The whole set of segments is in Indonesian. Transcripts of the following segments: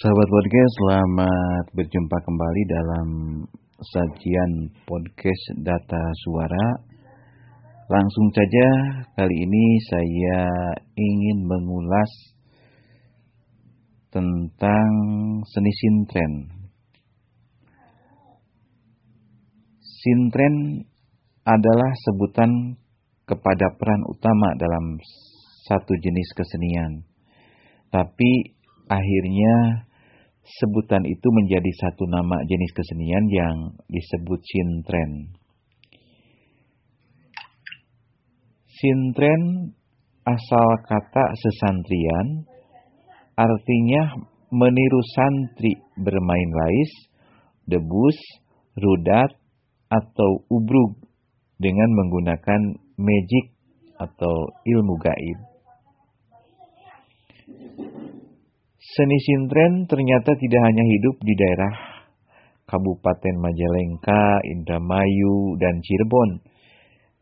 Sahabat podcast, selamat berjumpa kembali dalam sajian podcast data suara. Langsung saja kali ini saya ingin mengulas tentang seni sintren. Sintren adalah sebutan kepada peran utama dalam satu jenis kesenian. Tapi akhirnya sebutan itu menjadi satu nama jenis kesenian yang disebut sintren. Sintren asal kata sesantrian artinya meniru santri bermain lais, debus, rudat, atau ubrug dengan menggunakan magic atau ilmu gaib. Seni sintren ternyata tidak hanya hidup di daerah Kabupaten Majalengka, Indramayu, dan Cirebon,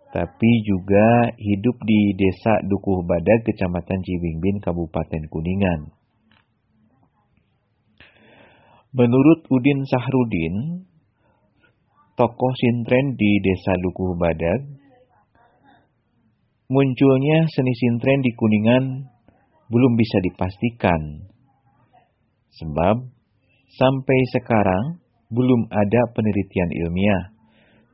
tapi juga hidup di Desa Dukuh Badag, Kecamatan Cibingbin, Kabupaten Kuningan. Menurut Udin Sahrudin, tokoh sintren di Desa Dukuh Badag, munculnya seni sintren di Kuningan belum bisa dipastikan Sebab sampai sekarang belum ada penelitian ilmiah.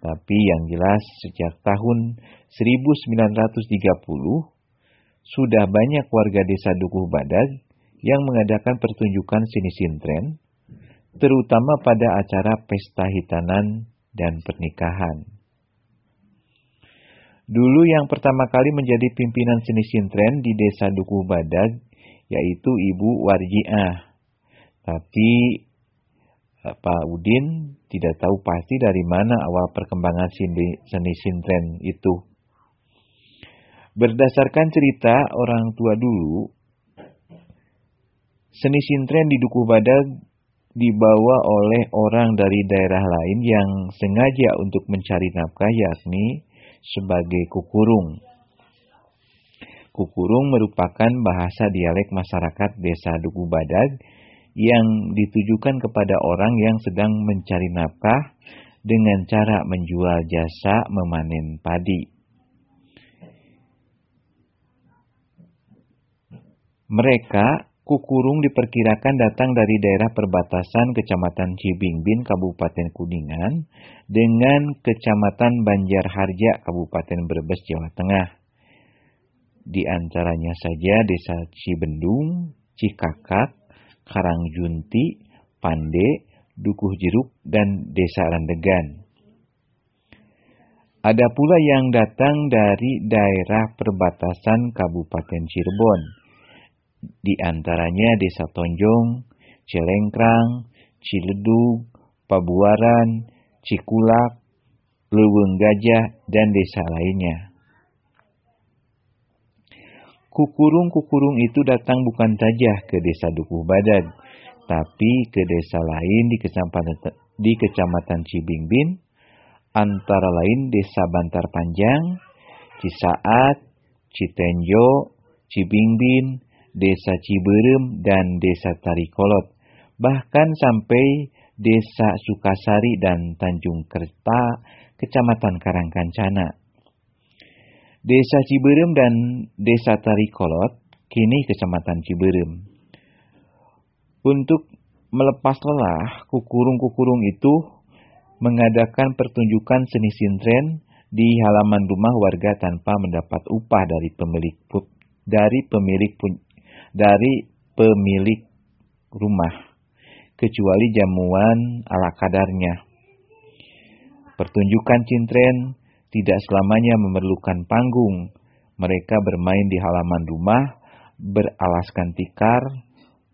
Tapi yang jelas sejak tahun 1930 sudah banyak warga desa Dukuh Badag yang mengadakan pertunjukan seni sintren, terutama pada acara pesta hitanan dan pernikahan. Dulu yang pertama kali menjadi pimpinan seni sintren di desa Dukuh Badag yaitu Ibu Warjiah tapi eh, Pak Udin tidak tahu pasti dari mana awal perkembangan seni sintren itu. Berdasarkan cerita orang tua dulu, seni sintren di Duku Badag dibawa oleh orang dari daerah lain yang sengaja untuk mencari nafkah yakni sebagai kukurung. Kukurung merupakan bahasa dialek masyarakat desa Duku Badag yang ditujukan kepada orang yang sedang mencari nafkah dengan cara menjual jasa memanen padi. Mereka, Kukurung diperkirakan datang dari daerah perbatasan Kecamatan Cibingbin, Kabupaten Kuningan, dengan Kecamatan Banjarharja, Kabupaten Brebes, Jawa Tengah. Di antaranya saja Desa Cibendung, Cikakak, Karangjunti, Pande, Dukuh Jeruk, dan Desa Randegan. Ada pula yang datang dari daerah perbatasan Kabupaten Cirebon, di antaranya Desa Tonjong, Celengkrang, Ciledug, Pabuaran, Cikulak, Leweng Gajah, dan desa lainnya. Kukurung-kukurung itu datang bukan saja ke desa Dukuh Badag, tapi ke desa lain di kecamatan, di kecamatan Cibingbin, antara lain desa Bantar Panjang, Cisaat, Citenjo, Cibingbin, desa Ciberem, dan desa Tarikolot, bahkan sampai desa Sukasari dan Tanjung Kerta, kecamatan Karangkancana. Desa Ciberem dan Desa Tarikolot, kini Kecamatan Ciberem. Untuk melepas lelah, kukurung-kukurung itu mengadakan pertunjukan seni sintren di halaman rumah warga tanpa mendapat upah dari pemilik dari pemilik dari pemilik rumah kecuali jamuan ala kadarnya. Pertunjukan sintren tidak selamanya memerlukan panggung. Mereka bermain di halaman rumah, beralaskan tikar,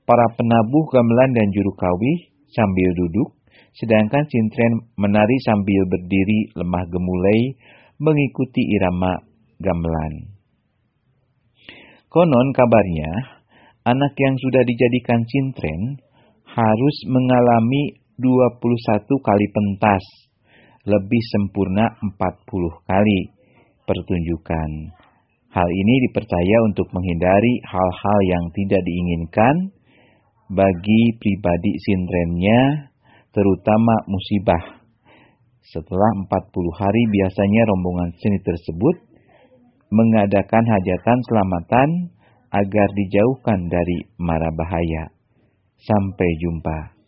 para penabuh gamelan dan juru kawih sambil duduk, sedangkan sintren menari sambil berdiri lemah gemulai mengikuti irama gamelan. Konon kabarnya, anak yang sudah dijadikan sintren harus mengalami 21 kali pentas lebih sempurna 40 kali pertunjukan. Hal ini dipercaya untuk menghindari hal-hal yang tidak diinginkan bagi pribadi sindrennya, terutama musibah. Setelah 40 hari biasanya rombongan seni tersebut mengadakan hajatan selamatan agar dijauhkan dari mara bahaya. Sampai jumpa.